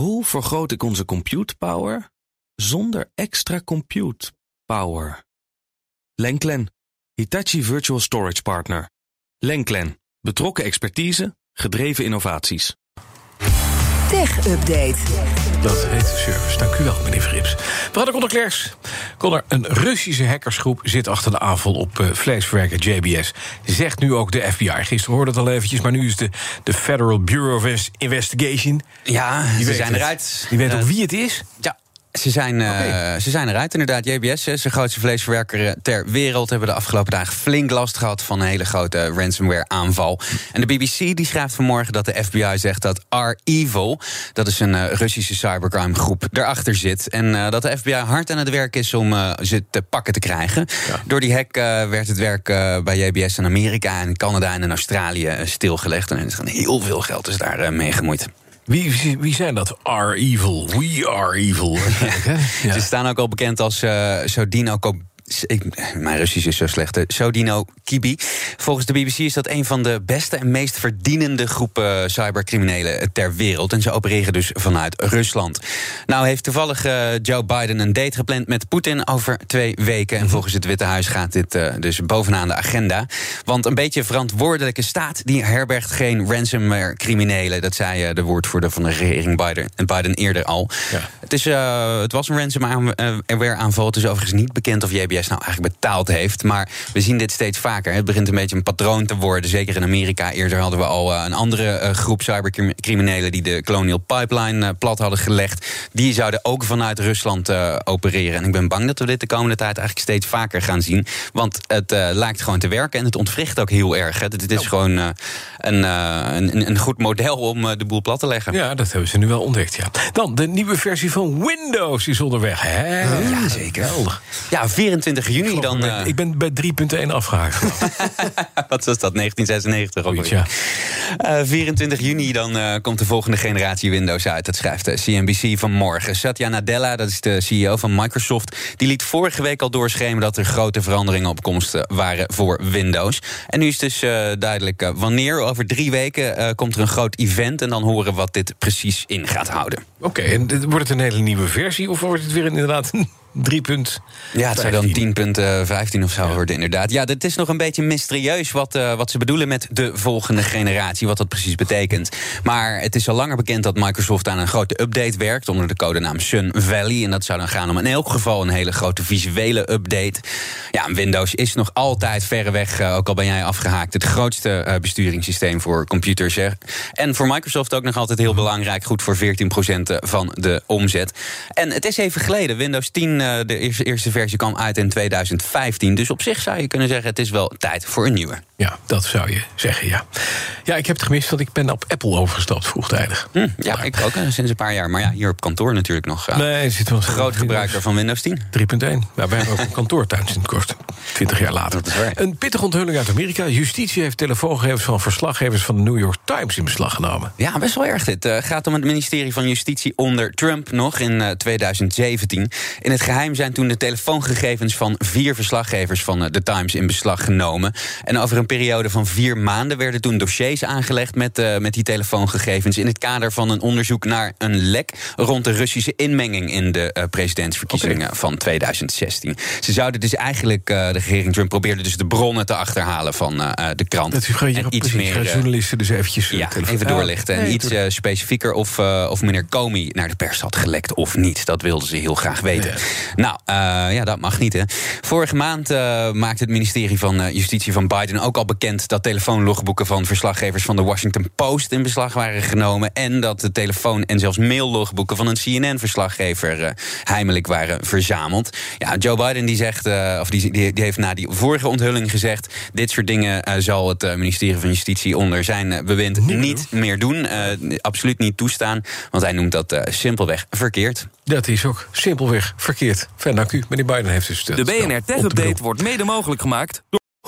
Hoe vergroot ik onze compute power zonder extra compute power? Lenklen, Hitachi Virtual Storage Partner. Lenklen, betrokken expertise, gedreven innovaties. Tech Update. Dat heet de service. Dank u wel, meneer Frips. We hadden Conor, een Russische hackersgroep zit achter de aanval op uh, vleesverwerker JBS. Zegt nu ook de FBI. Gisteren hoorde het al eventjes, maar nu is de, de Federal Bureau of Investigation. Ja, Die ze zijn het. eruit. Die weet Eh, ook wie het is. Ja. Ze zijn, eh, ze zijn eruit, inderdaad. JBS, hè, de grootste vleesverwerker eh, ter wereld, hebben de afgelopen dagen flink last gehad van een hele grote ransomware-aanval. En de BBC die schrijft vanmorgen dat de FBI zegt dat R-Evil, dat is een eh, Russische cybercrime-groep, erachter zit. En dat de FBI hard aan het werk is om ze te pakken te krijgen. Door die hack werd het werk bij JBS in Amerika en Canada en in Australië stilgelegd. En er is heel veel geld is daar mee gemoeid. Wie, wie, zijn dat? Are evil. We are evil. Ja. Ze staan ook al bekend als eh Sodino Ko- ik, mijn Russisch is zo slecht. Sodino Kibi. Volgens de BBC is dat een van de beste en meest verdienende groepen cybercriminelen ter wereld. En ze opereren dus vanuit Rusland. Nou heeft toevallig eh, Joe Biden een date gepland met Poetin over twee weken. En volgens het Witte Huis gaat dit eh, dus bovenaan de agenda. Want een beetje verantwoordelijke staat die herbergt geen ransomware criminelen. Dat zei eh, de woordvoerder van de regering Biden, Biden eerder al. Ja. Het, is, eh, het was een ransomware aanval. Het is overigens niet bekend of JBS nou eigenlijk betaald heeft. Maar we zien dit steeds vaker. Het begint een beetje een patroon te worden. Zeker in Amerika. Eerder hadden we al eh, een andere eh, groep cybercriminelen... die de Colonial Pipeline eh, plat hadden gelegd. Die zouden ook vanuit Rusland eh, opereren. En ik ben bang dat we dit de komende tijd eigenlijk steeds vaker gaan zien. Want het eh, lijkt gewoon te werken. En het ontwricht ook heel erg. Hè. Het is gewoon eh, een, eh, een, een goed model om eh, de boel plat te leggen. Ja, dat hebben ze nu wel ontdekt, ja. Dan, de nieuwe versie van Windows is onderweg. Hè? Ja, zeker. Ja, 24 juni dan. eh, Ik ben bij 3.1 afgehaakt. Wat was dat? 1996 ook ja. Eh, 24 juni dan eh, komt de volgende generatie Windows uit. Dat schrijft de CNBC vanmorgen. Satya Nadella, dat is de CEO van Microsoft... die liet vorige week al doorschemeren... dat er grote veranderingen op komst eh, waren voor Windows. En nu is dus eh, duidelijk eh, wanneer. Over drie weken eh, komt er een groot event... en dan horen wat dit precies in gaat houden. Oké, en wordt het een hele nieuwe versie of wordt het weer inderdaad 3. Ja, het zou dan 10.15 of zo worden, inderdaad. Ja, het is nog een beetje mysterieus wat, eh, wat ze bedoelen met de volgende generatie, wat dat precies betekent. Maar het is al langer bekend dat Microsoft aan een grote update werkt onder de codenaam Sun Valley. En dat zou dan gaan om in elk geval een hele grote visuele update. Ja, Windows is nog altijd verreweg, eh, ook al ben jij afgehaakt, het grootste eh, besturingssysteem voor computers. Hè. En voor Microsoft ook nog altijd heel belangrijk, goed voor 14% van de omzet. En het is even geleden, Windows 10, eh, de eerste, eerste versie kwam uit in 2015. Dus op zich zou je kunnen zeggen, het is wel tijd voor een nieuwe. Ja, dat zou je zeggen, ja. Ja, ik heb het gemist, want ik ben op Apple overgestapt vroegtijdig. Hm, ja, ik ook eh, sinds een paar jaar. Maar ja, hier op kantoor natuurlijk nog. eh, Nee, zit wel een groot gebruiker van Windows 10. 3.1. Nou, wij hebben ook een kantoortuin sinds kort. 20 jaar later. Een pittige onthulling uit Amerika. Justitie heeft telefoongegevens van verslaggevers van de New York Times in beslag genomen. Ja, best wel erg dit. Het gaat om het ministerie van Justitie onder Trump nog in eh, 2017. In het geheim zijn toen de telefoongegevens van vier verslaggevers van eh, de Times in beslag genomen. En over een periode van vier maanden werden toen dossiers aangelegd met, eh, met die telefoongegevens. in het kader van een onderzoek naar een lek rond de Russische inmenging in de eh, presidentsverkiezingen van 2016. Ze zouden dus eigenlijk, eh, de regering Trump probeerde dus de bronnen te achterhalen van de krant. Dat gewoon En iets meer. journalisten dus eventjes... ja, even doorlichten. En Nee, iets specifieker of, of meneer Comey naar de pers had gelekt of niet. Dat wilden ze heel graag weten. Ja. Nou, ja, dat mag niet, hè. Vorige maand maakte het ministerie van Justitie van Biden ook al bekend... dat telefoonlogboeken van verslaggevers van de Washington Post in beslag waren genomen... en dat de telefoon- en zelfs maillogboeken van een CNN-verslaggever... eh, heimelijk waren verzameld. Ja, Joe Biden die zegt, eh, of die, die, die heeft na die vorige onthulling gezegd... dit soort dingen eh, zal het ministerie van Justitie onder zijn bewind niet meer doen. Eh, absoluut niet toestaan, want hij noemt dat simpelweg verkeerd. Dat is ook simpelweg verkeerd. Fijn, dank u. Meneer Biden heeft dus... De BNR Tech Update wordt mede mogelijk gemaakt door...